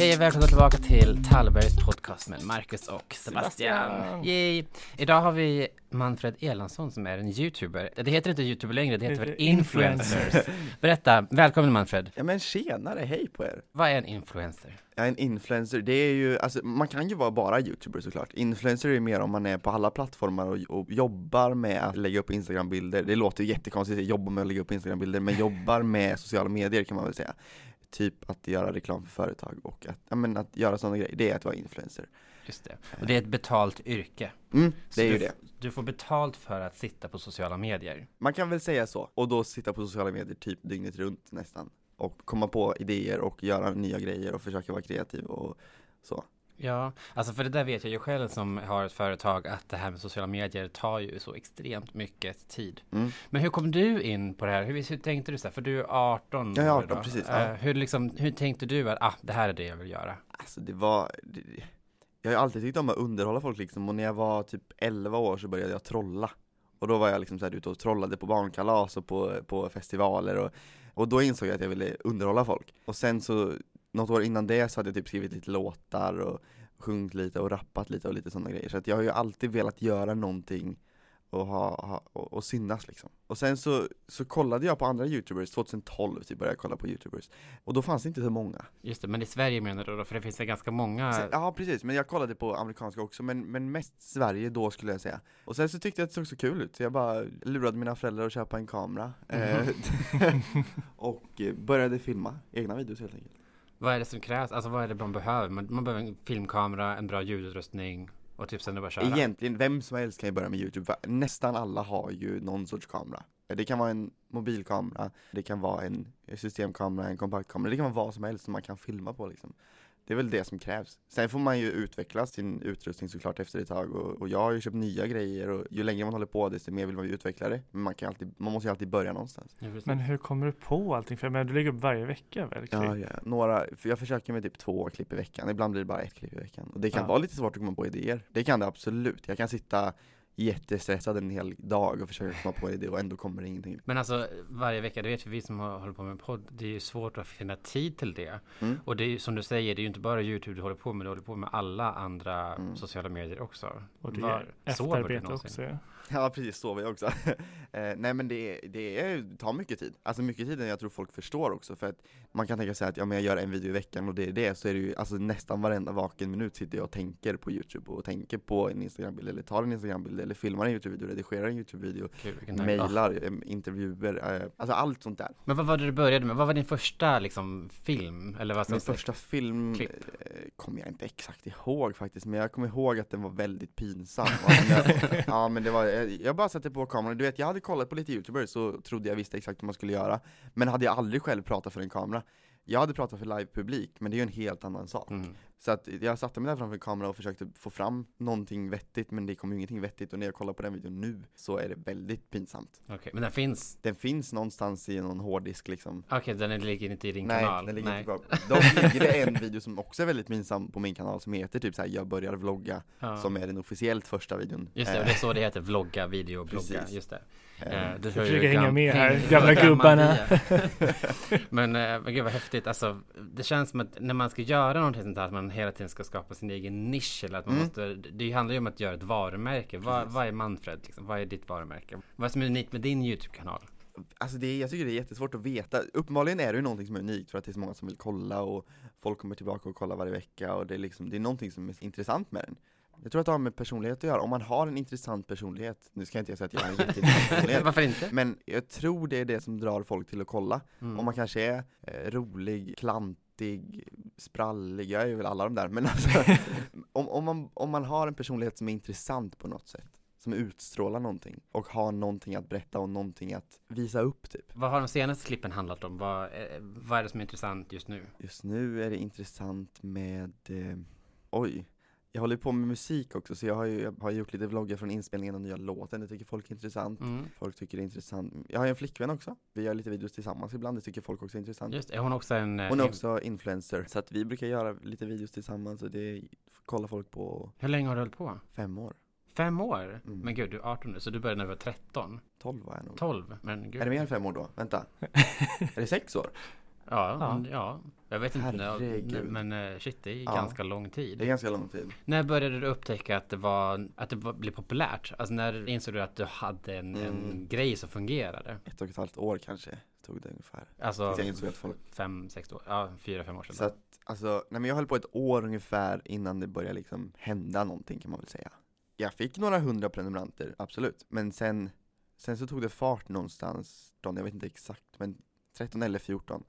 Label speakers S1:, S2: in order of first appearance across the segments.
S1: Hej och välkomna tillbaka till Tallbergs podcast med Marcus och Sebastian.
S2: Sebastian.
S1: Yay. Idag har vi Manfred Elansson som är en YouTuber. Det heter inte YouTuber längre, det heter väl influencers. Berätta, välkommen Manfred.
S3: Ja men tjenare, hej på er!
S1: Vad är en influencer?
S3: Ja, en influencer, det är ju, alltså man kan ju vara bara youtuber såklart. Influencer är ju mer om man är på alla plattformar och, och jobbar med att lägga upp instagrambilder. Det låter ju jättekonstigt att jobba med att lägga upp instagrambilder, men jobbar med sociala medier kan man väl säga. Typ att göra reklam för företag och att, ja, men att göra sådana grejer, det är att vara influencer.
S1: Just det. Och det är ett betalt yrke.
S3: Mm, det är
S1: du,
S3: ju det.
S1: Du får betalt för att sitta på sociala medier.
S3: Man kan väl säga så, och då sitta på sociala medier typ dygnet runt nästan. Och komma på idéer och göra nya grejer och försöka vara kreativ och så.
S1: Ja, alltså för det där vet jag ju själv som har ett företag att det här med sociala medier tar ju så extremt mycket tid.
S3: Mm.
S1: Men hur kom du in på det här? Hur, hur tänkte du så här? För du är 18
S3: Jag är
S1: år
S3: 18,
S1: då.
S3: precis,
S1: Eh,
S3: ja.
S1: hur, liksom, hur tänkte du att ah, det här är det jag vill göra?
S3: Alltså det var, det, jag har ju alltid tyckt om att underhålla folk liksom och när jag var typ 11 år så började jag trolla Och då var jag liksom så här ute och trollade på barnkalas och på, på festivaler och, och då insåg jag att jag ville underhålla folk Och sen så, något år innan det så hade jag typ skrivit lite låtar och sjungit lite och rappat lite och lite sådana grejer. Så att jag har ju alltid velat göra någonting och, ha, ha, och, och synas liksom. Och sen så, så kollade jag på andra youtubers, 2012 typ började jag kolla på youtubers. Och då fanns det inte så många.
S1: Just det, men i Sverige menar du då? För det finns väl ganska många?
S3: Sen, ja precis, men jag kollade på amerikanska också, men, men mest Sverige då skulle jag säga. Och sen så tyckte jag att det såg så kul ut, så jag bara lurade mina föräldrar att köpa en kamera eh, Och eh, började filma egna videos helt enkelt
S1: vad är det som krävs? Alltså vad är det man behöver? Man, man behöver en filmkamera, en bra ljudutrustning och typ sen är det bara att köra.
S3: Egentligen, vem som helst kan ju börja med youtube, för nästan alla har ju någon sorts kamera Det kan vara en mobilkamera, det kan vara en systemkamera, en kompaktkamera, det kan vara vad som helst som man kan filma på liksom det är väl det som krävs. Sen får man ju utveckla sin utrustning såklart efter ett tag och, och jag har ju köpt nya grejer och ju längre man håller på desto mer vill man ju utveckla det. Men man, kan alltid, man måste ju alltid börja någonstans.
S2: Men hur kommer du på allting? För jag menar, du lägger upp varje vecka väl?
S3: Ja, ja, några, för jag försöker med typ två klipp i veckan, ibland blir det bara ett klipp i veckan. Och det kan
S2: Ja.
S3: vara lite svårt att komma på idéer. Det kan det absolut. Jag kan sitta jättestressad en hel dag och försöka komma på idéer och ändå kommer det ingenting.
S1: Men alltså varje vecka, det vet vi, vi som har, håller på med podd, det är ju svårt att finna tid till det.
S3: Mm.
S1: Och det är ju som du säger, det är ju inte bara YouTube du håller på med, du håller på med alla andra
S3: Mm.
S1: sociala medier också.
S2: Och det är efterarbete också. Ja.
S3: Ja precis, sover jag också. eh, nej men det, det är, tar mycket tid. Alltså mycket tid än jag tror folk förstår också för att man kan tänka sig att ja, men jag gör en video i veckan och det är det, så är det ju alltså nästan varenda vaken minut sitter jag och tänker på youtube och tänker på en instagrambild eller tar en instagrambild eller filmar en youtube-video, redigerar en youtube-video, mailar, em, intervjuer, eh, alltså allt sånt där.
S1: Men vad var det du började med? Vad var din första liksom film? Eller vad
S3: Min första film eh, kommer jag inte exakt ihåg faktiskt, men jag kommer ihåg att den var väldigt pinsam. Ja men det var, jag, bara satte på kameran, du vet jag hade kollat på lite youtubers så trodde jag visste exakt hur man skulle göra, men hade jag aldrig själv pratat för en kamera. Jag hade pratat för live-publik, men det är ju en helt annan sak.
S1: Mm.
S3: Så att jag satte mig där framför en kamera och försökte få fram någonting vettigt, men det kom ju ingenting vettigt, och när jag kollar på den videon nu så är det väldigt pinsamt.
S1: Okej, men den finns?
S3: Den finns någonstans i någon hårddisk liksom.
S1: Okej, den ligger inte i din
S3: Nej,
S1: kanal?
S3: den ligger inte kvar. Dock ligger det en video som också är väldigt pinsam på min kanal som heter typ såhär 'Jag börjar vlogga'
S1: Ja.
S3: som är den officiellt första videon.
S1: Just det, och det är så det heter, vlogga, video, blogga.
S3: Precis.
S1: Just det.
S3: Eh,
S1: Eh, du
S2: försöker hänga
S1: gam-
S2: med här, gamla
S1: gammal
S2: gubbarna.
S1: men, eh, men gud vad häftigt, alltså det känns som att när man ska göra någonting sånt här, att man hela tiden ska skapa sin egen nisch eller att man
S3: Mm.
S1: måste, det handlar ju om att göra ett varumärke. Vad, vad är Manfred liksom? Vad är ditt varumärke? Vad är som är unikt med din YouTube-kanal?
S3: Alltså det, jag tycker det är jättesvårt att veta. Uppenbarligen är det ju någonting som är unikt för att det är så många som vill kolla och folk kommer tillbaka och kollar varje vecka och det är liksom, det är någonting som är intressant med den. Jag tror att det har med personlighet att göra. Om man har en intressant personlighet, nu ska jag inte säga att jag har en jätteintressant personlighet,
S1: Varför inte?
S3: men jag tror det är det som drar folk till att kolla.
S1: Mm.
S3: Om man kanske är eh, rolig, klantig, sprallig, jag är väl alla de där, men alltså, om, om, man, om man har en personlighet som är intressant på något sätt, som utstrålar någonting och har någonting att berätta och någonting att visa upp typ.
S1: Vad har de senaste klippen handlat om? Vad, eh, vad är det som är intressant just nu?
S3: Just nu är det intressant med, eh, oj, jag håller på med musik också så jag har ju jag har gjort lite vloggar från inspelningen av nya låten, det tycker folk är intressant.
S1: Mm.
S3: Folk tycker det är intressant. Jag har ju en flickvän också, vi gör lite videos tillsammans ibland, det tycker folk också är intressant.
S1: Just är hon också en... eh,
S3: Hon är också influencer, så att vi brukar göra lite videos tillsammans och det kollar folk på
S1: Hur länge har du hållit på?
S3: fem år.
S1: Fem år?
S3: Mm.
S1: Men gud, du är 18 nu, så du började när du var 13?
S3: 12 var jag nog.
S1: 12? Men gud.
S3: Är det mer än fem år då? Vänta. är det sex år?
S1: Ja,
S2: Ja.
S1: men, ja. Jag vet inte,
S3: Herregud.
S1: men eh, shit det är
S3: Ja.
S1: ganska lång tid.
S3: Det är ganska lång tid.
S1: När började du upptäcka att det var, att det var, blev populärt? Alltså när insåg du att du hade en, en
S3: Mm.
S1: grej som fungerade?
S3: Ett och ett halvt år kanske tog det ungefär.
S1: Alltså
S3: Tills jag insåg att folk
S1: fem, sex år, ja fyra, fem år sedan.
S3: Så att, alltså, nej men jag höll på ett år ungefär innan det började liksom hända någonting kan man väl säga. Jag fick några hundra prenumeranter, absolut. Men sen, sen så tog det fart någonstans, jag vet inte exakt, men 13 eller 14.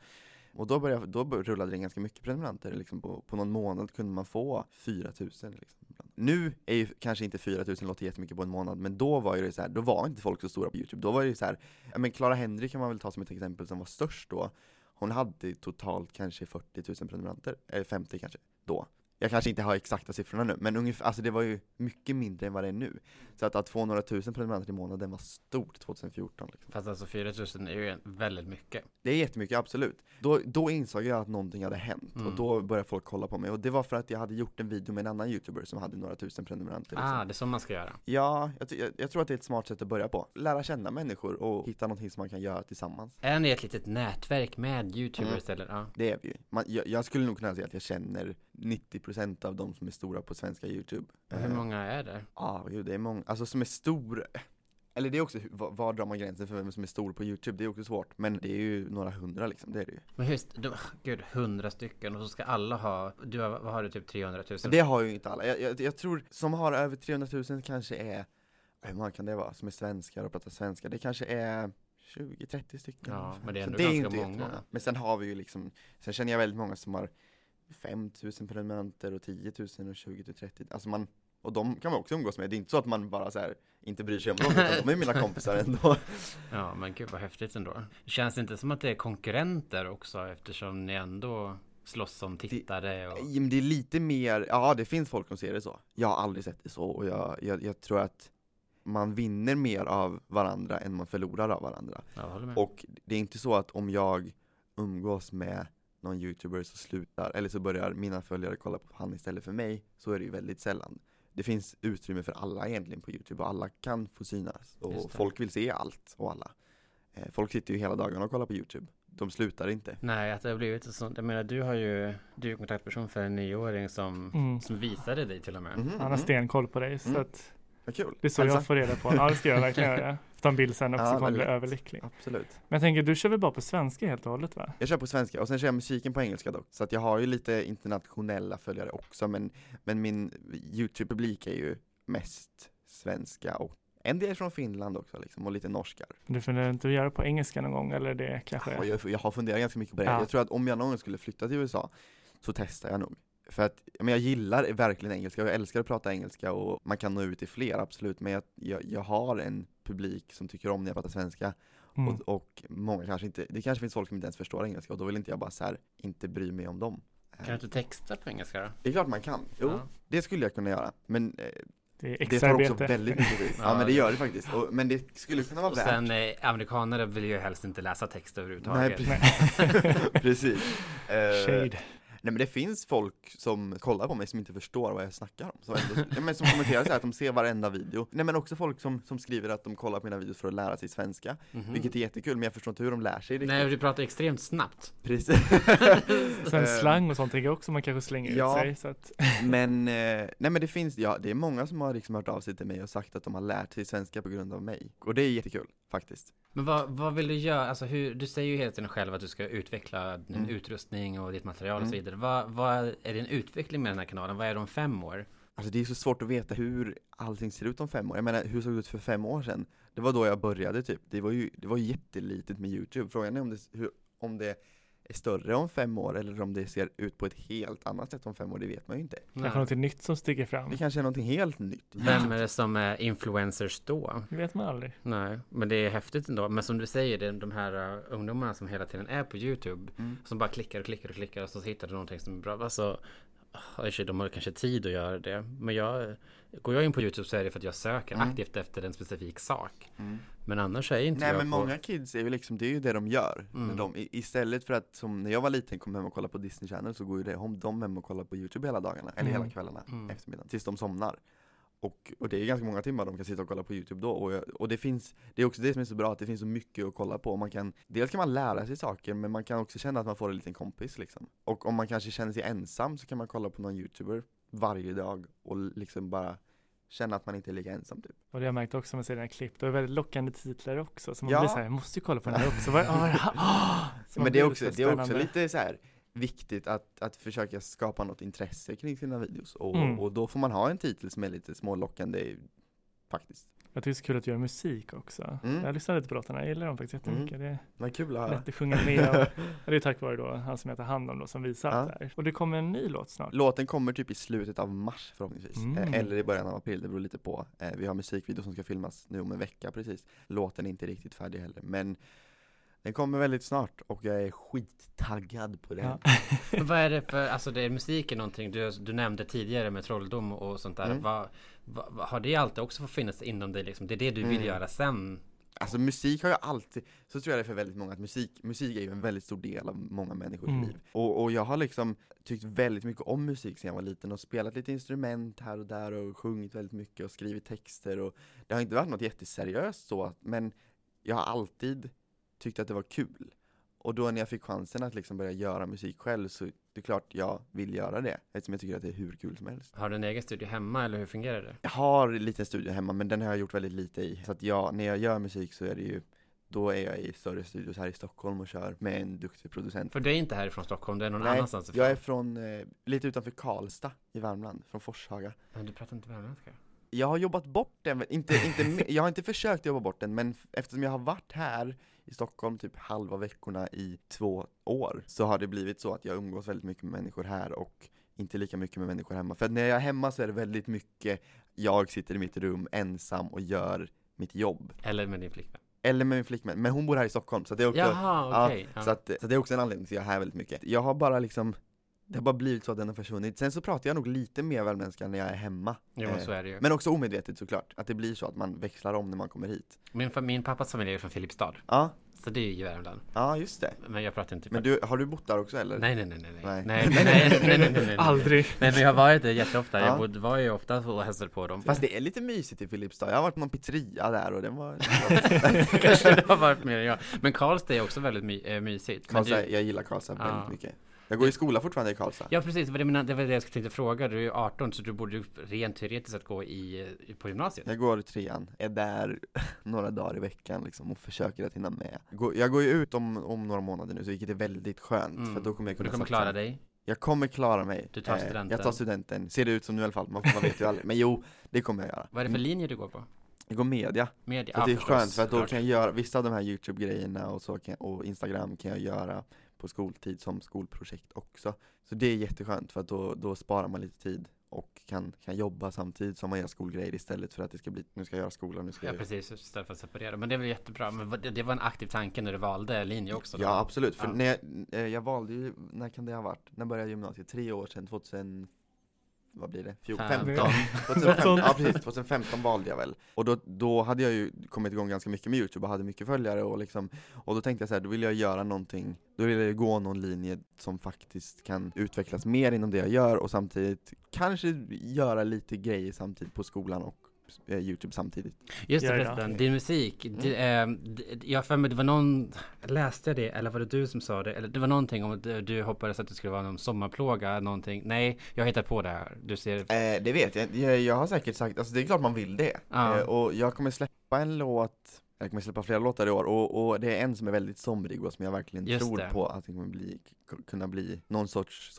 S3: Och då, började, då rullade det ganska mycket prenumeranter, liksom på, på någon månad kunde man få 4000 liksom. Nu är ju kanske inte 4000 låter jättemycket på en månad, men då var ju det så här, då var inte folk så stora på Youtube. Då var det ju så här, ja men Clara Henry kan man väl ta som ett exempel som var störst då. Hon hade totalt kanske 40 000 prenumeranter, eller 50 kanske, då. Jag kanske inte har exakta siffrorna nu, men ungefär, alltså det var ju mycket mindre än vad det är nu. Så att, att få några tusen prenumeranter i månaden var stort 2014 liksom.
S1: Fast alltså 4000 är ju väldigt mycket.
S3: Det är jättemycket, absolut. Då, då insåg jag att någonting hade hänt,
S1: Mm.
S3: och då började folk kolla på mig. Och det var för att jag hade gjort en video med en annan youtuber som hade några tusen prenumeranter. Liksom.
S1: Ah, det är så man ska göra.
S3: Ja, jag, jag, jag tror att det är ett smart sätt att börja på. Lära känna människor och hitta någonting som man kan göra tillsammans.
S1: Är ni ett litet nätverk med youtubers eller? Ja.
S3: Det är vi ju. Man, jag, jag skulle nog kunna säga att jag känner 90% av de som är stora på svenska youtube.
S1: Hur
S3: Eh,
S1: många är det?
S3: Ja, gud, det är många, alltså som är stor Eller det är också, var, var drar man gränsen för vem som är stor på youtube? Det är också svårt, men det är ju några hundra liksom, det är det ju
S1: Men hur, de, gud, hundra stycken och så ska alla ha, du har, vad har du, typ 300 000?
S3: Men det har ju inte alla, jag, jag, jag tror, som har över 300 000 kanske är Hur många kan det vara, som är svenskar och pratar svenska? Det kanske är 20-30 stycken
S1: Ja, men det är
S3: Så
S1: ändå
S3: ju
S1: ganska
S3: inte
S1: många.
S3: Men sen har vi ju liksom, sen känner jag väldigt många som har 5000 prenumeranter och 10 000 och 20 till 30 Alltså man, och de kan man också umgås med, det är inte så att man bara så här inte bryr sig om dem, utan de är mina kompisar ändå
S1: Ja, men gud vad häftigt ändå. Känns det inte som att det är konkurrenter också eftersom ni ändå slåss om tittare och...
S3: Men det är lite mer, ja det finns folk som ser det så. Jag har aldrig sett det så och jag, jag, jag tror att man vinner mer av varandra än man förlorar av varandra. Och det är inte så att om jag umgås med någon youtuber så slutar, eller så börjar mina följare kolla på han istället för mig, så är det ju väldigt sällan. Det finns utrymme för alla egentligen på youtube och alla kan få synas och folk vill se allt och alla. Eh, Folk sitter ju hela dagarna och kollar på youtube. De slutar inte.
S1: Nej, att det har blivit sånt. Jag menar, du har ju, du är ju kontaktperson för en nioåring som,
S2: Mm.
S1: som visade dig till och med.
S3: Mhm,
S2: Han har stenkoll på dig så
S3: Mm.
S2: att
S3: Vad kul.
S2: det är så
S3: Hälsa.
S2: jag får reda på. Ja det ska jag verkligen göra. Ta en bild sen också
S3: Ja,
S2: kommer bli överlycklig.
S3: Absolut.
S2: Men jag tänker du kör väl bara på svenska helt och hållet va?
S3: Jag kör på svenska och sen kör jag musiken på engelska dock. Så att jag har ju lite internationella följare också men, men min Youtube-publik är ju mest svenska och en del från Finland också liksom och lite norskar.
S2: Du funderar inte att göra på engelska någon gång eller det kanske?
S3: Och jag, jag har funderat ganska mycket på det.
S2: Ja.
S3: Jag tror att om jag någon gång skulle flytta till USA så testar jag nog. För att men jag gillar verkligen engelska och jag älskar att prata engelska och man kan nå ut till fler absolut men jag, jag, jag har en publik som tycker om när jag pratar svenska
S2: Mm.
S3: och, och många kanske inte, det kanske finns folk som inte ens förstår engelska och då vill inte jag bara så här, inte bry mig om dem.
S1: Kan du inte texta på engelska då?
S3: Det är klart man kan, jo
S1: Ja.
S3: det skulle jag kunna göra men eh,
S2: Det är
S3: det tar också väldigt mycket tid. Ja,
S1: Ja,
S3: men det gör det faktiskt, och, men det skulle kunna vara
S1: Och
S3: värt
S1: sen eh, amerikaner vill ju helst inte läsa text överhuvudtaget.
S3: Nej, precis. precis. Eh,
S2: Shade.
S3: Nej men det finns folk som kollar på mig som inte förstår vad jag snackar om, som, ändå, ja, men som kommenterar så här, att de ser varenda video. Nej men också folk som, som skriver att de kollar på mina videos för att lära sig svenska,
S1: Mhm.
S3: vilket är jättekul, men jag förstår inte hur de lär sig riktigt.
S1: Nej, du pratar extremt snabbt.
S3: Precis.
S2: Sen slang och sånt tänker jag också man kanske slänger
S3: ja.
S2: ut sig. Så att,
S3: Men, eh, nej men det finns, ja det är många som har liksom hört av sig till mig och sagt att de har lärt sig svenska på grund av mig. Och det är jättekul, faktiskt.
S1: Men vad, vad vill du göra? Alltså hur, du säger ju hela tiden själv att du ska utveckla din
S3: Mm.
S1: utrustning och ditt material och så
S3: Mm
S1: händer? Vad, vad är din utveckling med den här kanalen? Vad är det om fem år?
S3: Alltså det är så svårt att veta hur allting ser ut om fem år. Jag menar, hur såg det ut för fem år sedan? Det var då jag började typ. Det var ju, det var jättelitet med Youtube. Frågan är om det, hur, om det är större om fem år eller om det ser ut på ett helt annat sätt om fem år, det vet man ju inte.
S2: kanske något nytt som sticker fram.
S3: Det kanske är någonting helt nytt.
S1: Vem är det som är influencers då?
S2: Det vet man aldrig.
S1: Nej, men det är häftigt ändå. Men som du säger, det är de här uh, ungdomarna som hela tiden är på YouTube.
S3: Mm.
S1: Som bara klickar och klickar och klickar och så hittar du någonting som är bra. Alltså, oh, de har kanske tid att göra det. Men jag, går jag in på YouTube så är det för att jag söker
S3: Mm.
S1: aktivt efter en specifik sak.
S3: Mm.
S1: Men annars är inte
S3: Nej
S1: jag
S3: men
S1: på...
S3: många kids är ju liksom, det är ju det de gör.
S1: Mm.
S3: När de, istället för att, som när jag var liten, kom hem och kollade på Disney Channel så går ju det, om de hem och kollar på Youtube hela dagarna, eller
S2: Mm.
S3: hela kvällarna,
S1: Mm.
S3: eftermiddagen, tills de somnar. och, och det är ganska många timmar de kan sitta och kolla på Youtube då, och, jag, och det finns, det är också det som är så bra, att det finns så mycket att kolla på, man kan, dels kan man lära sig saker, men man kan också känna att man får en liten kompis liksom. Och om man kanske känner sig ensam så kan man kolla på någon youtuber varje dag och liksom bara känna att man inte är lika ensam typ.
S2: Och det har jag märkt också med sina klipp, det är väldigt lockande titlar också, så man
S3: Ja.
S2: blir såhär, jag måste ju kolla på den här också, vad, ah, ah!
S3: Men det är också,
S2: så
S3: det är också lite så här viktigt att, att försöka skapa något intresse kring sina videos och,
S2: Mm.
S3: och då får man ha en titel som är lite smålockande faktiskt.
S2: Jag tycker det är så kul att göra musik också.
S3: Mm.
S2: Jag lyssnar lite på låtarna, jag gillar dem faktiskt jättemycket. Det är
S3: kul att
S2: lätt att sjunga med det är tack vare då han som heter Handom då som visar
S3: Ja.
S2: det här. Och det kommer en ny låt snart.
S3: Låten kommer typ i slutet av mars förhoppningsvis,
S2: Mm.
S3: eh, eller i början av april, det beror lite på. Eh, vi har musikvideo som ska filmas nu om en vecka precis. Låten är inte riktigt färdig heller, men den kommer väldigt snart och jag är skittaggad på den.
S2: Ja.
S1: Vad är det för, alltså det är musiken någonting du, du nämnde tidigare med trolldom och sånt där.
S3: Mm.
S1: Vad, vad, har det alltid också fått finnas inom dig liksom? Det är det du vill
S3: Mm.
S1: göra sen?
S3: Alltså musik har jag alltid, så tror jag det är för väldigt många, att musik, musik är ju en väldigt stor del av många människors
S2: Mm.
S3: liv. Och, och jag har liksom tyckt väldigt mycket om musik sedan jag var liten och spelat lite instrument här och där och sjungit väldigt mycket och skrivit texter och det har inte varit något jätteseriöst så, men jag har alltid tyckt att det var kul. Och då när jag fick chansen att liksom börja göra musik själv så det är klart jag vill göra det, eftersom jag tycker att det är hur kul som helst.
S1: Har du en egen studio hemma eller hur fungerar det?
S3: Jag har en liten studio hemma men den har jag gjort väldigt lite i. Så att jag, när jag gör musik så är det ju då är jag i större studios här i Stockholm och kör med en duktig producent.
S1: För du är inte härifrån Stockholm, du är någon
S3: Nej,
S1: annanstans ifrån.
S3: jag är från, eh, lite utanför Karlstad i Värmland, från Forshaga.
S1: Men du pratar inte värmländska?
S3: Jag har jobbat bort den, inte, inte, jag har inte försökt jobba bort den, men eftersom jag har varit här i Stockholm typ halva veckorna i två år, så har det blivit så att jag umgås väldigt mycket med människor här och inte lika mycket med människor hemma. För när jag är hemma så är det väldigt mycket, jag sitter i mitt rum ensam och gör mitt jobb.
S1: Eller med din flickvän?
S3: Eller med min flickvän, men hon bor här i Stockholm, så det är också
S1: Jaha, okej.
S3: Ja,
S1: ja.
S3: så, att, så det är också en anledning till att jag är här väldigt mycket. Jag har bara liksom, det har bara blivit så att den har försvunnit. Sen så pratar jag nog lite mer värmländska när jag är hemma.
S1: Jo,
S3: Eh,
S1: så är det ju.
S3: Men också omedvetet såklart, att det blir så att man växlar om när man kommer hit.
S1: Min, min pappas familj är från Filipstad.
S3: Ja,
S1: Så det är ju i Värmland.
S3: ja just det.
S1: Men jag pratar inte
S3: Men du, har du bott där också eller?
S1: Nej, nej, nej, nej,
S3: Nej.
S1: nej, nej, nej, nej, nej, nej, nej.
S2: Aldrig.
S1: Nej, men jag har varit där jätteofta.
S3: Ja.
S1: Jag bodde, var ju ofta och hälsade på dem.
S3: Fast det är lite mysigt i Filipstad, jag har varit på någon pizzeria där och den var...
S1: Kanske det har varit mer än jag. Men Karlstad är också väldigt my, äh, mysigt.
S3: Karlstad,
S1: du,
S3: jag gillar Karlstad
S1: Ja.
S3: väldigt mycket. Jag går i skola fortfarande i Karlstad.
S1: ja, precis. Det var det, mina- det var det jag tänkte fråga. Du är ju 18 så du borde ju rent teoretiskt sett gå i, på gymnasiet.
S3: Jag går i trean, är där några dagar i veckan liksom och försöker att hinna med. Jag går ju ut om, om några månader nu, så vilket är väldigt skönt,
S1: Mm.
S3: för då kommer jag
S1: Och
S3: kunna
S1: du kommer
S3: satsa.
S1: klara dig.
S3: Jag kommer klara mig.
S1: Du tar
S3: Eh,
S1: studenten.
S3: Jag tar studenten, ser det ut som nu i alla fall, man, man vet ju aldrig. Men jo, det kommer jag göra.
S1: Vad är det för linje du går på?
S3: Jag går media,
S1: Media?
S3: så att det är
S1: förstås,
S3: skönt för att då kan jag göra, vissa av de här YouTube-grejerna och så kan, och Instagram kan jag göra på skoltid som skolprojekt också. Så det är jätteskönt för att då, då sparar man lite tid och kan, kan jobba samtidigt som man gör skolgrejer istället för att det ska bli, nu ska jag göra skolan, nu ska
S1: Ja
S3: jag
S1: precis, istället för att separera. Men det är väl jättebra. Men det, var en aktiv tanke när du valde linje också? då?
S3: Ja absolut, för
S1: Ja.
S3: när jag, eh, jag valde ju, när kan det ha varit? När började jag gymnasiet? Tre år sedan, 2000, vad blir det? Fjol, 15? 2015, ja precis, 2015 valde jag väl. Och då, då hade jag ju kommit igång ganska mycket med Youtube och hade mycket följare och liksom, och då tänkte jag så här, då vill jag göra någonting, då vill jag gå någon linje som faktiskt kan utvecklas mer inom det jag gör och samtidigt kanske göra lite grejer samtidigt på skolan och Youtube samtidigt.
S1: Just det förresten, din musik. Det, eh, det, jag har för mig, det var någon, läste jag det eller var det du som sa det? Eller det var någonting om att du, hoppades att det skulle vara någon sommarplåga, någonting. Nej, jag hittar på det här. Du ser,
S3: Eh, det vet jag jag, jag har säkert sagt, alltså det är klart man vill det.
S1: Ja.
S3: Eh, och jag kommer släppa en låt, jag kommer släppa flera låtar i år och, och det är en som är väldigt somrig och som jag verkligen
S1: Just
S3: tror
S1: det.
S3: på att det kommer bli, kunna bli någon sorts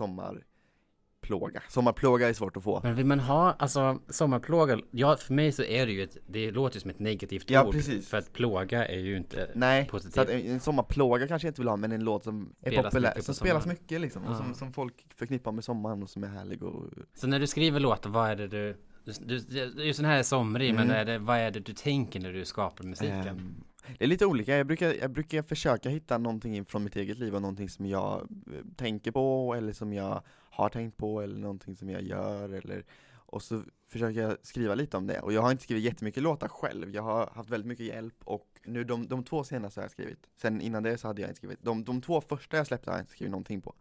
S3: sommarplåga. Sommarplåga är svårt att få.
S1: men vill man ha, alltså sommarplåga, ja för mig så är det ju ett, det låter ju som ett negativt
S3: Ja,
S1: ord.
S3: precis.
S1: För att plåga är ju inte
S3: Nej,
S1: positivt.
S3: så att en, sommarplåga kanske jag inte vill ha, men en låt som är
S1: Spelas
S3: populär, som spelas mycket liksom, och
S1: Ja.
S3: som, som folk förknippar med sommaren och som är härlig och
S1: Så när du skriver låtar, vad är det du, du, du just den här är somrig,
S3: Mm.
S1: men är det, vad är det du tänker när du skapar musiken?
S3: Ehm, det är lite olika, jag brukar, jag brukar försöka hitta någonting från mitt eget liv och någonting som jag eh, tänker på eller som jag har tänkt på eller någonting som jag gör eller och så försöker jag skriva lite om det och jag har inte skrivit jättemycket låtar själv, jag har haft väldigt mycket hjälp och nu de, de två senaste har jag skrivit, sen innan det så hade jag inte skrivit, de, de två första jag släppte har jag inte skrivit någonting på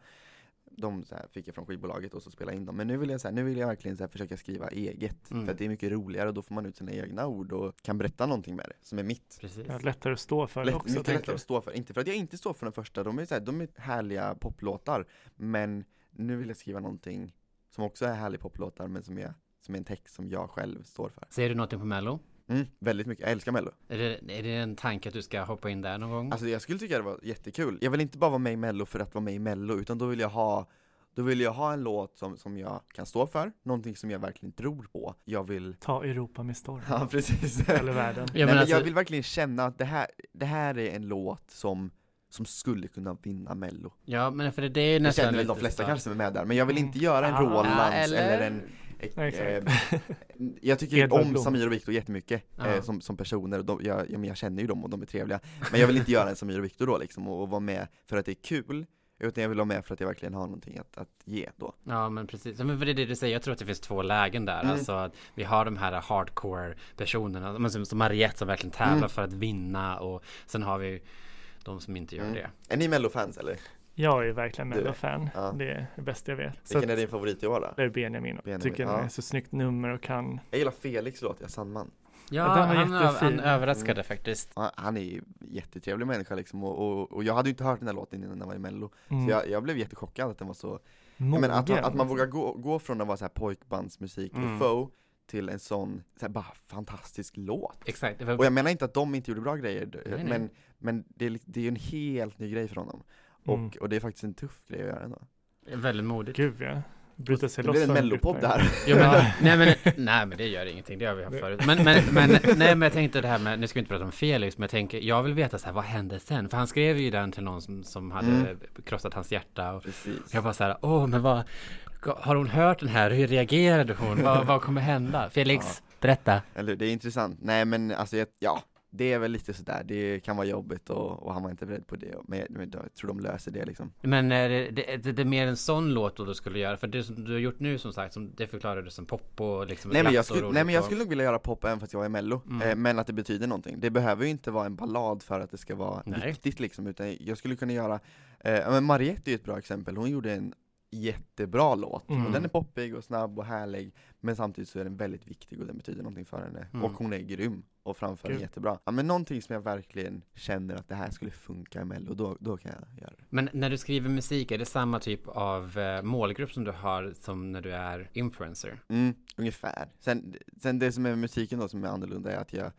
S3: de så här, fick jag från skivbolaget och så spelade in dem. Men nu vill jag, så här, nu vill jag verkligen så här, försöka skriva eget.
S1: Mm.
S3: För att det är mycket roligare och då får man ut sina egna ord och kan berätta någonting med det, som är mitt.
S1: Precis.
S2: Ja, lättare att stå för det
S3: Lätt,
S2: också.
S3: mycket lättare att stå för, inte för att jag inte står för den första, de är, så här, de är härliga poplåtar. Men nu vill jag skriva någonting som också är härlig poplåtar men som är, som är en text som jag själv står för.
S1: Ser du någonting på Mello?
S3: Mm, väldigt mycket, jag älskar mello.
S1: Är det, är det en tanke att du ska hoppa in där någon gång?
S3: Alltså jag skulle tycka det var jättekul. Jag vill inte bara vara med i mello för att vara med i mello, utan då vill jag ha då vill jag ha en låt som, som jag kan stå för, någonting som jag verkligen tror på. Jag vill,
S2: Ta Europa med storm.
S3: ja precis.
S2: Eller världen.
S1: Ja,
S3: Nej,
S1: men
S3: men
S1: alltså-
S3: jag vill verkligen känna att det här, det här är en låt som, som skulle kunna vinna mello.
S1: Ja, men för det, är
S3: Jag
S1: nästan
S3: känner väl de flesta kanske som är med där, men jag vill inte göra en
S2: Ah.
S3: Rolands
S1: Ja, eller-
S3: eller, en eh, Jag tycker om. Samir och Viktor jättemycket eh, som, som personer, och de, jag, ja, men jag känner ju dem och de är trevliga Men jag vill inte göra en Samir och Viktor då liksom, och, och vara med för att det är kul Utan jag vill vara med för att jag verkligen har någonting att, att ge då
S1: Ja men precis, men för det är det du säger, jag tror att det finns två lägen där.
S3: Mm.
S1: Alltså att vi har de här hardcore personerna, men som, som Mariette som verkligen tävlar
S3: Mm.
S1: för att vinna och sen har vi de som inte gör
S3: Mm.
S1: det.
S3: Är ni mello-fans eller?
S2: Jag är verkligen Mello-fan.
S3: ja.
S2: Det är det bästa jag vet. Så
S3: Vilken är
S2: att-
S3: din favorit i år då?
S2: det är Benjamin.
S3: Benjamin,
S2: Tycker
S3: ja.
S2: den är så snyggt nummer och kan.
S3: Jag gillar Felix låt, jag är Sandman
S1: Ja,
S2: Ja, den var
S1: han,
S2: jättefin.
S1: han överraskade
S3: Mm.
S1: faktiskt.
S3: Ja, Han är ju jättetrevlig människa liksom och, och, och jag hade ju inte hört den här låten innan den var i mello
S2: Mm,
S3: Så jag, jag blev jättechockad att den var så
S2: mogen.
S3: menar, att, man, att man vågar gå, gå från att vara så här pojkbandsmusik
S1: Mm.
S3: med Foe till en sån, så här, bara fantastisk låt
S1: Exakt.
S3: Och jag menar inte att de inte gjorde bra grejer,
S1: Nej, nej.
S3: men, men det, är, det är ju en helt ny grej för honom och,
S2: Mm.
S3: och det är faktiskt en tuff grej att göra ändå
S1: väldigt modigt.
S2: Gud ja. Bryta sig
S3: Det
S2: loss
S3: blir en mellopodd där
S1: Jo, men,
S2: Ja.
S1: nej, men, nej men det gör ingenting, det har vi haft förut. Men, men, men, nej, men jag tänkte det här med, nu ska vi inte prata om Felix, men jag tänker, jag vill veta så här, vad hände sen? För han skrev ju den till någon som, som hade
S3: Mm.
S1: krossat hans hjärta och
S3: Precis
S1: jag bara så här, åh men vad, har hon hört den här? Hur reagerade hon? vad, vad kommer hända? Felix, berätta.
S3: Eller det är intressant, nej men alltså jag, ja det är väl lite sådär, det kan vara jobbigt och, och han var inte beredd på det Men jag, men jag tror de löser det liksom
S1: Men är det, det, det, det är mer en sån låt då du skulle göra? För det som du har gjort nu som sagt, som, det förklarar du som pop och liksom
S3: Nej men, jag skulle, nej men jag skulle nog vilja göra pop även fast jag är mello,
S1: Mm.
S3: eh, men att det betyder någonting Det behöver ju inte vara en ballad för att det ska vara
S1: Nej.
S3: viktigt liksom, utan jag skulle kunna göra eh, men Mariette är ju ett bra exempel, hon gjorde en jättebra låt,
S2: Mm.
S3: och den är poppig och snabb och härlig Men samtidigt så är den väldigt viktig och den betyder någonting för henne,
S1: Mm.
S3: och hon är grym och framför den
S2: Gud.
S3: jättebra Ja men någonting som jag verkligen känner att det här skulle funka i mello, då, då kan jag göra det
S1: Men när du skriver musik, är det samma typ av eh, målgrupp som du har som när du är influencer?
S3: Mm, ungefär. Sen, sen det som är musiken då som är annorlunda är att jag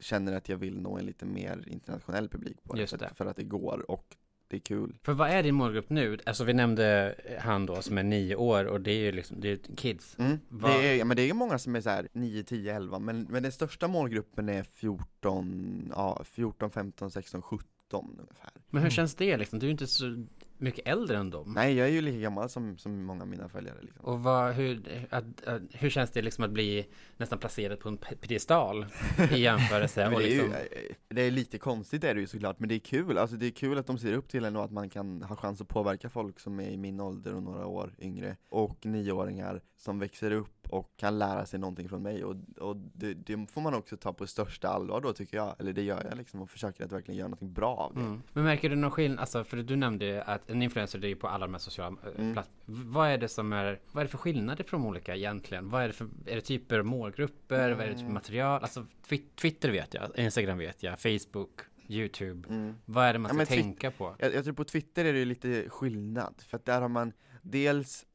S3: känner att jag vill nå en lite mer internationell publik på det,
S1: Just
S3: för,
S1: det.
S3: att- för att det går och det är kul.
S1: För vad är din målgrupp nu? Alltså vi nämnde han då som är nio år och det är ju liksom, det är kids.
S3: Mm. Det, är, ja, men det är många som är så här 9, 10, 11, men, men den största målgruppen är 14, ja, 14, 15, 16, 17 ungefär.
S1: Men hur
S2: Mm.
S1: känns det liksom? Du är ju inte så mycket äldre än dem.
S3: Nej, jag är ju lika gammal som, som många av mina följare liksom.
S1: Och vad, hur, att, att, hur känns det liksom att bli nästan placerad på en piedestal i jämförelse?
S3: Det, är ju,
S1: liksom,
S3: eh, det är lite konstigt är det ju såklart, men det är kul, alltså det är kul att de ser upp till en och att man kan ha chans att påverka folk som är i min ålder och några år yngre och nioåringar som växer upp och kan lära sig någonting från mig och, och det, det får man också ta på största allvar då tycker jag, eller det gör jag liksom och försöker att verkligen göra någonting bra av det.
S1: mm. Men märker du någon skillnad? Alltså för du nämnde ju att en influencer det är ju på alla de här sociala äh,
S3: Mm.
S1: platt- Vad är det som är, vad är det för skillnader de olika egentligen? Vad är det för, är det typer av målgrupper? Vad är det för
S3: Mm.
S1: material? Alltså Twi- Twitter vet jag, Instagram vet jag, Facebook, YouTube.
S3: Mm.
S1: Vad är det man
S3: Ja,
S1: ska
S3: Twi-
S1: tänka på?
S3: Jag, jag tror på Twitter är det lite skillnad, för att där har man dels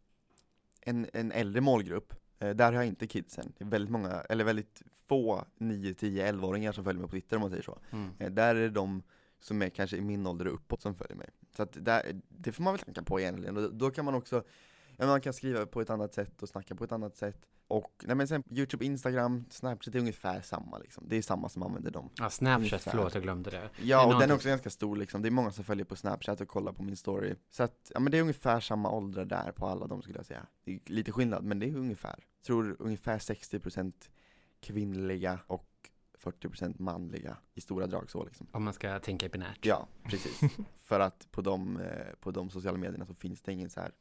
S3: en, en äldre målgrupp, eh, där har jag inte kidsen. Det är väldigt många, eller väldigt få 9, 10, 11-åringar som följer mig på Twitter om man säger så.
S1: Mm.
S3: Eh, där är det de som är kanske i min ålder och uppåt som följer mig. Så att där, det får man väl tänka på egentligen, och då, då kan man också Ja, man kan skriva på ett annat sätt och snacka på ett annat sätt Och, nej men sen Youtube, Instagram, Snapchat är ungefär samma liksom. Det är samma som använder dem.
S1: Ja, Snapchat,
S3: Ungefär.
S1: förlåt jag glömde det.
S3: Ja, och den är också ganska stor liksom, det är många som följer på Snapchat och kollar på min story. Så att, ja men det är ungefär samma åldrar där på alla de skulle jag säga. Det är lite skillnad, men det är ungefär. Jag tror ungefär 60% kvinnliga och 40% manliga i stora drag så liksom.
S1: Om man ska tänka binärt.
S3: Ja, precis. För att på de, eh, på de sociala medierna så finns det ingen så här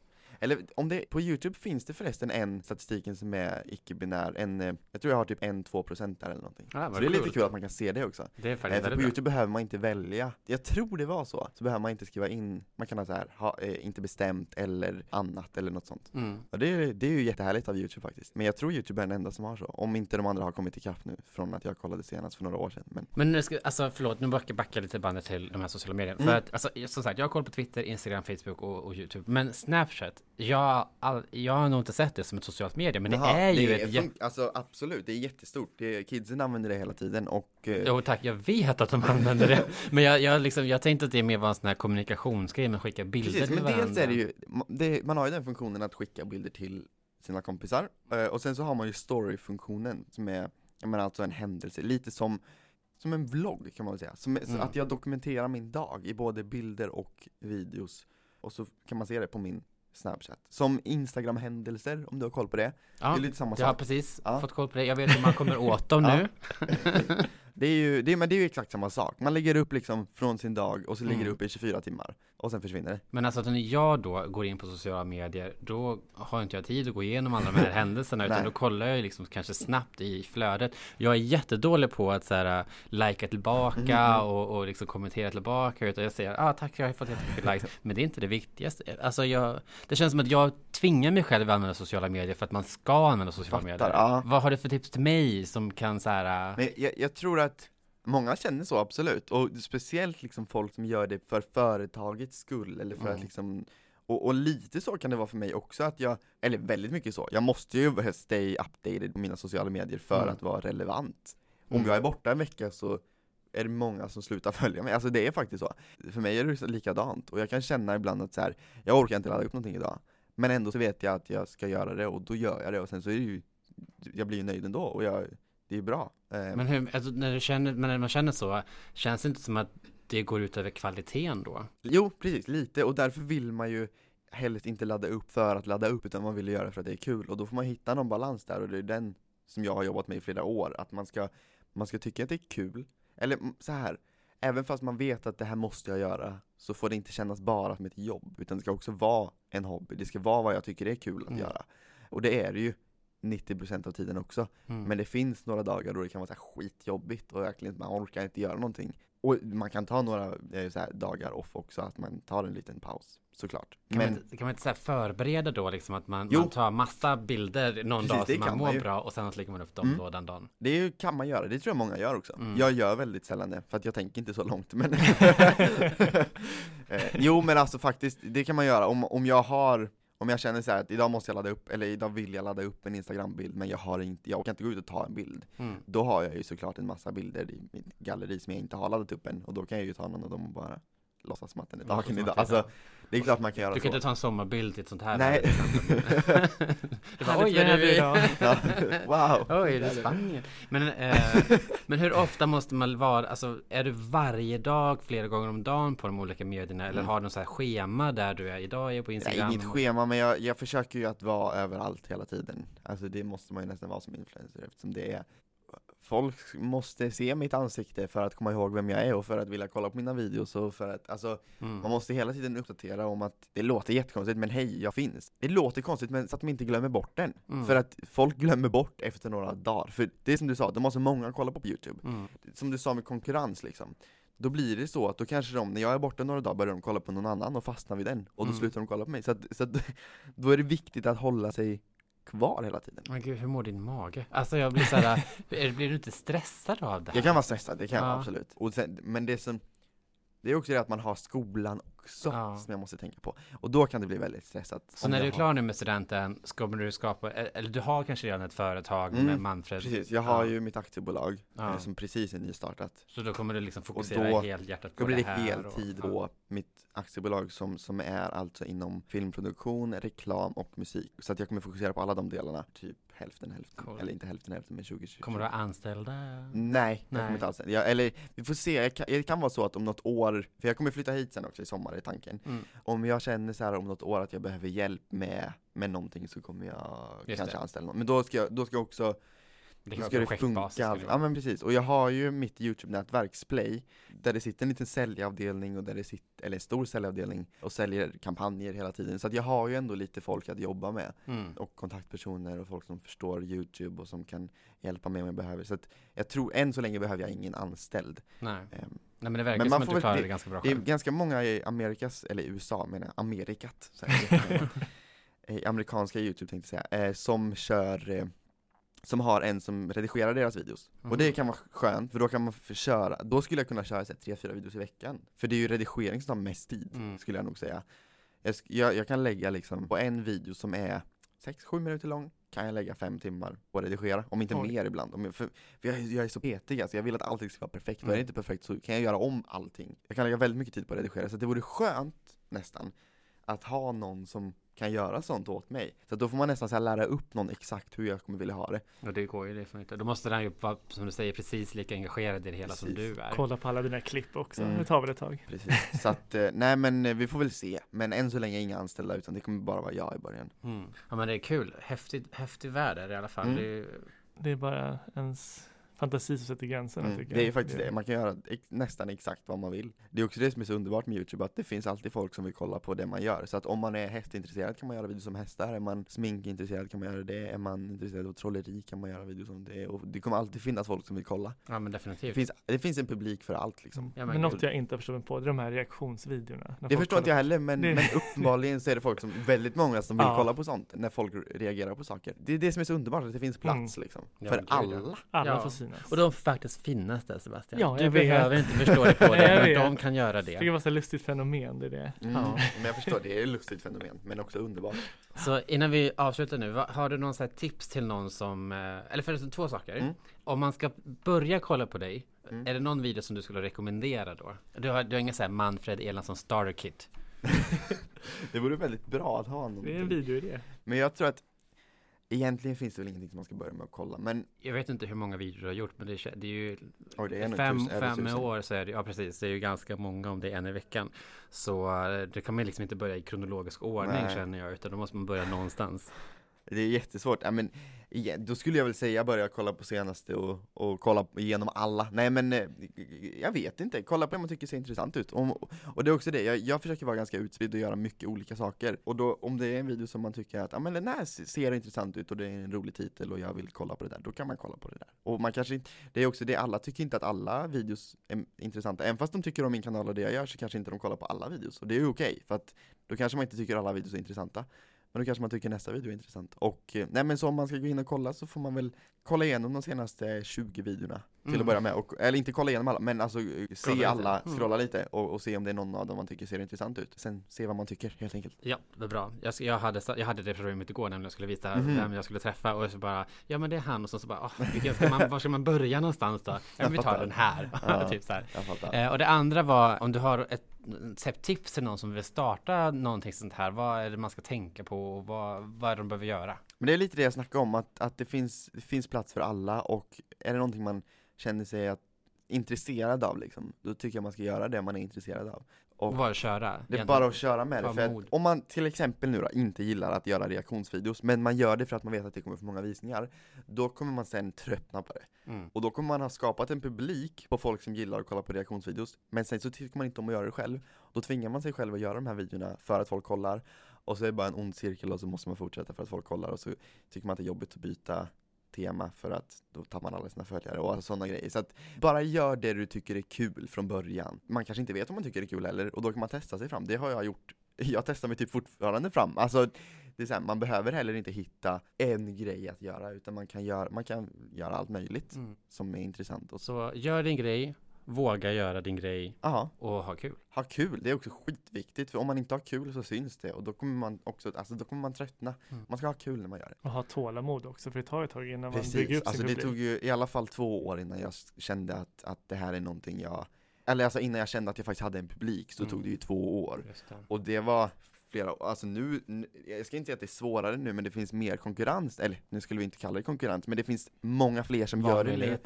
S3: Eller om det, på Youtube finns det förresten en statistiken som är icke-binär, en, eh, jag tror jag har typ 1-2% där eller någonting.
S1: Ja,
S3: Så det är lite kul att man kan se det också.
S1: Det är
S3: Eh,
S1: faktiskt
S3: för på
S1: väldigt bra.
S3: Youtube behöver man inte välja, jag tror det var så, så behöver man inte skriva in, man kan ha så här, ha, eh, inte bestämt eller annat eller något sånt.
S1: Mm.
S3: Och det, är- det är ju jättehärligt av Youtube faktiskt. Men jag tror Youtube är den enda som har så, om inte de andra har kommit ikapp nu från att jag kollade senast för några år sedan. Men
S1: Men nu ska, alltså förlåt, nu backar backa lite bandet till de här sociala medierna.
S3: Mm.
S1: För att, alltså, som sagt, jag har koll på Twitter, Instagram, Facebook och, och YouTube. Men Snapchat, jag, all, jag har nog inte sett det som ett socialt medie, men
S3: Jaha,
S1: det är ju
S3: det
S1: ett jätte...
S3: fun- Alltså absolut, det är jättestort. Det, kidsen använder det hela tiden och eh,
S1: Jo tack, jag vet att de använder det. Men jag, jag, liksom, jag tänkte att det mer var en sån här kommunikationsgrej med att skicka bilder
S3: Precis,
S1: till
S3: men
S1: varandra.
S3: dels är det ju, det, man har ju den funktionen att skicka bilder till sina kompisar, eh, och sen så har man ju story-funktionen som är, jag menar alltså en händelse, lite som, som en vlogg kan man väl säga. Som, är-
S1: Mm.
S3: att jag dokumenterar min dag i både bilder och videos, och så kan man se det på min Snapchat. Som Instagram-händelser, om du har koll på det.
S1: ja,
S3: Det är lite samma
S1: jag har
S3: sak.
S1: precis
S3: Ja.
S1: fått koll på det. Jag vet hur man kommer åt dem nu.
S3: Det är ju, det, är- men det är ju exakt samma sak. Man lägger upp liksom från sin dag, och så ligger
S1: Mm.
S3: det upp i 24 timmar, och sen försvinner det.
S1: Men alltså att när jag då går in på sociala medier, då har inte jag tid att gå igenom alla de här händelserna, utan då kollar jag liksom kanske snabbt i flödet. Jag är jättedålig på att så här, uh, likea tillbaka
S3: Mm,
S1: och, och liksom kommentera tillbaka, utan jag säger ah, tack, jag har fått jättemycket likes. Men det är inte det viktigaste. Alltså jag, det känns som att jag tvingar mig själv att använda sociala medier för att man ska använda sociala
S3: Fattar,
S1: medier.
S3: ja.
S1: Vad har du för tips till mig som kan så här, uh,
S3: Men jag, jag tror att många känner så absolut, och speciellt liksom folk som gör det för företagets skull eller för
S1: Mm.
S3: att liksom och, och lite så kan det vara för mig också att jag, eller väldigt mycket så, jag måste ju stay updated på mina sociala medier för
S1: Mm.
S3: att vara relevant. Om
S1: Mm.
S3: jag är borta en vecka så är det många som slutar följa mig, alltså det är faktiskt så. För mig är det likadant, och jag kan känna ibland att så här, jag orkar inte ladda upp någonting idag, men ändå så vet jag att jag ska göra det och då gör jag det och sen så är det ju, jag blir ju nöjd ändå och jag, det är bra. Eh,
S1: men hur, alltså, när du känner, när man känner så, känns det inte som att det går ut över kvaliteten då?
S3: Jo, precis, lite, och därför vill man ju helst inte ladda upp för att ladda upp, utan man vill göra det för att det är kul, och då får man hitta någon balans där, och det är den som jag har jobbat med i flera år, att man ska, man ska tycka att det är kul, eller så här. även fast man vet att det här måste jag göra, så får det inte kännas bara som ett jobb, utan det ska också vara en hobby, det ska vara vad jag tycker är kul att
S1: Mm.
S3: göra. Och det är det ju 90% av tiden också,
S1: Mm.
S3: men det finns några dagar då det kan vara så skitjobbigt och verkligen man orkar inte göra någonting. Och man kan ta några eh, här dagar off också, att man tar en liten paus, såklart.
S1: Kan,
S3: Men
S1: man, inte- kan man inte så förbereda då liksom att man, man tar massa bilder någon
S3: Precis,
S1: dag som man mår
S3: man
S1: bra och sen så lägger man upp dem
S3: Mm.
S1: då den dagen.
S3: det kan man göra, det tror jag många gör också.
S1: Mm.
S3: Jag gör väldigt sällan det, för att jag tänker inte så långt, men eh, Jo men alltså faktiskt, det kan man göra om, om jag har om jag känner så här att idag måste jag ladda upp, eller idag vill jag ladda upp en instagrambild men jag har inte, jag kan inte gå ut och ta en bild
S1: Mm.
S3: Då har jag ju såklart en massa bilder i mitt galleri som jag inte har laddat upp än, och då kan jag ju ta någon av dem och bara låtsas som att den är
S1: som
S3: idag.
S1: det
S3: Alltså, det är klart man kan göra
S1: Du kan
S3: så.
S1: inte ta en sommarbild till ett sånt här
S3: Nej.
S1: Du bara, Oj, är det
S2: idag.
S3: ja, wow!
S1: Oj, är det Spanien? Men, eh, men hur ofta måste man vara, alltså är du varje dag, flera gånger om dagen på de olika medierna? Eller
S3: Mm.
S1: har du något så här schema där du är idag är på
S3: Nej,
S1: Instagram?
S3: inget schema, men jag, jag försöker ju att vara överallt hela tiden. Alltså det måste man ju nästan vara som influencer eftersom det är Folk måste se mitt ansikte för att komma ihåg vem jag är och för att vilja kolla på mina videos och för att, alltså
S1: Mm.
S3: Man måste hela tiden uppdatera om att det låter jättekonstigt men hej, jag finns. Det låter konstigt men så att de inte glömmer bort den.
S1: Mm.
S3: För att folk glömmer bort efter några dagar. För det är som du sa, de har så många att kolla på på Youtube.
S1: Mm.
S3: Som du sa med konkurrens liksom. Då blir det så att då kanske de, när jag är borta några dagar, börjar de kolla på någon annan och fastnar vid den. Och då
S1: Mm.
S3: slutar de kolla på mig. Så, att, så att, då är det viktigt att hålla sig kvar hela tiden.
S1: Men gud, hur mår din mage? Alltså jag blir så här, är- blir du inte stressad av det här?
S3: Jag kan vara stressad, det kan jag
S1: Ja.
S3: absolut. Och sen, men det som det är också det att man har skolan också,
S1: Ja.
S3: som jag måste tänka på. Och då kan det bli väldigt stressat.
S1: Så när
S3: jag
S1: du är
S3: har-
S1: klar nu med studenten, ska du skapa, eller du har kanske redan ett företag med
S3: Mm,
S1: Manfred?
S3: Precis, jag har
S1: Ja.
S3: ju mitt aktiebolag
S1: Ja.
S3: eh, som precis är nystartat.
S1: Så då kommer du liksom fokusera
S3: då-
S1: helhjärtat på
S3: Då blir
S1: det
S3: det
S1: här?
S3: heltid
S1: och,
S3: på mitt aktiebolag som, som är alltså inom filmproduktion, reklam och musik. Så att jag kommer fokusera på alla de delarna, typ hälften hälften.
S1: Cool.
S3: Eller inte hälften hälften, men 20 20.
S1: Kommer du ha anställda?
S3: Nej, jag
S1: Nej.
S3: kommer inte alls. Jag, eller vi får se, jag kan, det kan vara så att om något år, för jag kommer flytta hit sen också i sommar är tanken.
S1: Mm.
S3: Om jag känner så här om något år att jag behöver hjälp med, med någonting så kommer jag
S1: Just
S3: kanske
S1: det.
S3: anställa någon. Men då ska jag, då ska jag också
S1: Det
S3: ska det funka. Ja men precis, och jag har ju mitt YouTube-nätverk Splay, där det sitter en liten säljavdelning och där det sitter, eller en stor säljavdelning och säljer kampanjer hela tiden. Så att jag har ju ändå lite folk att jobba med
S1: Mm.
S3: och kontaktpersoner och folk som förstår YouTube och som kan hjälpa mig om jag behöver. Så att jag tror, än så länge behöver jag ingen anställd.
S1: Nej.
S3: Ehm,
S1: Nej men det verkar
S3: Men
S1: som
S3: man
S1: att
S3: får
S1: du klarar
S3: det-
S1: det ganska bra
S3: Det är
S1: själv.
S3: ganska många i Amerikas, eller USA menar jag, Amerikat, så här, amerikanska YouTube tänkte jag säga, eh, som kör eh, som har en som redigerar deras videos. Och det
S1: Mhm.
S3: kan vara skönt, för då kan man köra, då skulle jag kunna köra så här, tre, fyra videos i veckan. För det är ju redigering som tar mest tid,
S1: Mm.
S3: skulle jag nog säga. Jag, jag, jag kan lägga liksom, på en video som är 6-7 minuter lång, kan jag lägga fem timmar på att redigera, om inte
S2: Oj.
S3: mer ibland. Om jag, för, för jag, jag är så petig alltså, jag vill att allting ska vara perfekt, och är
S1: Mm.
S3: det inte perfekt så kan jag göra om allting. Jag kan lägga väldigt mycket tid på att redigera, så det vore skönt nästan att ha någon som kan göra sånt åt mig. Så då får man nästan så här lära upp någon exakt hur jag kommer vilja ha det.
S1: Och det går ju liksom inte. Då måste den ju vara, som du säger, precis lika engagerad i det hela som
S3: Precis.
S1: du är.
S2: Kolla på alla dina klipp också.
S3: Mm.
S2: Det tar väl ett tag.
S3: Precis. så att, eh, nej men eh, vi får väl se. Men än så länge inga anställda utan det kommer bara vara jag i början.
S1: Mm. Ja men det är kul. Häftig, häftig värld är det i alla fall.
S3: Mm.
S1: Det är,
S2: Det är bara ens fantasi som sätter gränserna
S3: Mm,
S2: tycker
S3: det är
S2: jag.
S3: faktiskt det, man kan göra ex- nästan exakt vad man vill. Det är också det som är så underbart med Youtube, att det finns alltid folk som vill kolla på det man gör. Så att om man är hästintresserad kan man göra videos om hästar, är man sminkintresserad kan man göra det, är man intresserad av trolleri kan man göra videos om det. Och det kommer alltid finnas folk som vill kolla.
S1: ja men
S3: Det
S1: definitivt.
S3: finns, det finns en publik för allt liksom.
S1: Ja, men
S2: men något jag inte har förstått mig på, det är de här reaktionsvideorna.
S3: Det förstår inte jag heller, men,
S2: Det-
S3: men uppenbarligen så är det folk som, väldigt många som vill
S2: Ja.
S3: kolla på sånt, när folk reagerar på saker. Det är det som är så underbart, att det finns plats liksom.
S1: Ja,
S3: för alla.
S2: Alla
S1: Ja.
S2: får synas.
S1: Och de får faktiskt finnas där Sebastian.
S2: Ja,
S1: du
S2: vet.
S1: behöver inte förstå det på det, men de kan göra
S2: det
S1: det.
S2: var så lustigt fenomen, det är det.
S3: Mm.
S1: Ja.
S3: Men jag förstår, det är ett lustigt fenomen, men också underbart.
S1: Så innan vi avslutar nu, har du någon så här tips till någon som, eh, eller förresten två saker.
S3: Mm.
S1: Om man ska börja kolla på dig,
S3: Mm.
S1: är det någon video som du skulle rekommendera då? Du har, du har ingen så här Manfred Erlandsson starter kit?
S3: Det vore väldigt bra att ha någon.
S2: Det är en videoidé.
S3: Men jag tror att Egentligen finns det väl ingenting som man ska börja med att kolla, men
S1: Jag vet inte hur många videor du har gjort, men det är, det är ju
S3: oj, det är
S1: fem,
S3: tusen-
S1: fem
S3: tusen.
S1: år så är det, ja precis, det är ju ganska många om det är en i veckan. Så eh, det kan man liksom inte börja i kronologisk ordning
S3: Nej.
S1: känner jag, utan då måste man börja någonstans.
S3: Det är jättesvårt, ja, men igen, då skulle jag väl säga börja kolla på senaste och, och kolla igenom alla. Nej men eh, jag vet inte, kolla på det man tycker ser intressant ut. Och, och det är också det, jag, jag försöker vara ganska utspridd och göra mycket olika saker. Och då om det är en video som man tycker att, ja men den här ser intressant ut och det är en rolig titel och jag vill kolla på det där, då kan man kolla på det där. Och man kanske inte, det är också det, alla tycker inte att alla videos är intressanta. Även fast de tycker om min kanal och det jag gör så kanske inte de kollar på alla videos. Och det är ju okej, för att då kanske man inte tycker alla videos är intressanta. Men då kanske man tycker nästa video är intressant. Och eh, nej men så om man ska gå in och kolla så får man väl kolla igenom de senaste 20 videorna till
S1: Mm.
S3: att börja med. Och, eller inte kolla igenom alla, men alltså eh,
S1: Scrolla
S3: se
S1: lite.
S3: alla,
S1: Mm.
S3: scrolla lite och, och se om det är någon av dem man tycker ser intressant ut. Sen se vad man tycker helt enkelt.
S1: Ja, det är bra. Jag, jag, hade, jag hade det problemet igår när jag skulle visa
S3: Mhm.
S1: vem jag skulle träffa och så bara Ja men det är han och så, så bara åh, vilken ska man, Var ska man börja någonstans då? Ja, men vi tar den här.
S3: Ja.
S1: typ så här. Eh, och det andra var om du har ett tips till någon som vill starta någonting sånt här. Vad är det man ska tänka på och vad, vad är det de behöver göra?
S3: Men det är lite det jag snackade om, att, att det, finns, det finns plats för alla och är det någonting man känner sig att, intresserad av liksom, då tycker jag man ska göra det man är intresserad av. Och
S1: bara köra.
S3: Det är
S1: egentligen.
S3: bara att köra med det, för att om man till exempel nu då inte gillar att göra reaktionsvideos, men man gör det för att man vet att det kommer få många visningar, då kommer man sen tröttna på det.
S1: Mm.
S3: Och då kommer man ha skapat en publik på folk som gillar att kolla på reaktionsvideos, men sen så tycker man inte om att göra det själv. Då tvingar man sig själv att göra de här videorna för att folk kollar, och så är det bara en ond cirkel och så måste man fortsätta för att folk kollar, och så tycker man att det är jobbigt att byta tema för att då tappar man alla sina följare och sådana grejer. Så att bara gör det du tycker är kul från början. Man kanske inte vet om man tycker det är kul heller och då kan man testa sig fram. Det har jag gjort. Jag testar mig typ fortfarande fram. Alltså, det är så här, man behöver heller inte hitta en grej att göra utan man kan göra, man kan göra allt möjligt
S1: Mm.
S3: som är intressant. Och så.
S1: Så gör din grej, våga göra din grej
S3: Aha,
S1: och ha kul.
S3: ha kul, det är också skitviktigt för om man inte har kul så syns det och då kommer man också, alltså då kommer man tröttna.
S1: Mm.
S3: Man ska ha kul när man gör det.
S2: Och ha tålamod också, för det tar ett tag innan man bygger
S3: Precis,
S2: upp
S3: alltså
S2: sin
S3: det
S2: publik.
S3: tog ju i alla fall två år innan jag kände att, att det här är någonting jag Eller alltså innan jag kände att jag faktiskt hade en publik så
S1: Mm.
S3: tog det ju två år
S1: det.
S3: Och det var flera år, alltså nu, jag ska inte säga att det är svårare nu men det finns mer konkurrens, eller nu skulle vi inte kalla det konkurrens men det finns många fler som gör det nu.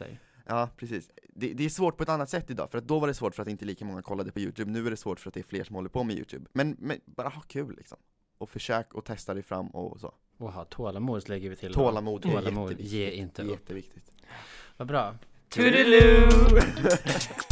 S3: Ja precis, det, det är svårt på ett annat sätt idag, för att då var det svårt för att inte lika många kollade på youtube, nu är det svårt för att det är fler som håller på med youtube Men, men bara ha kul liksom Och försök och testa dig fram och så
S1: Och ha tålamod lägger vi till.
S3: Tålamod, är
S1: Tålamod, ge inte upp.
S3: Jätteviktigt.
S1: Vad bra.
S2: Toodaloo!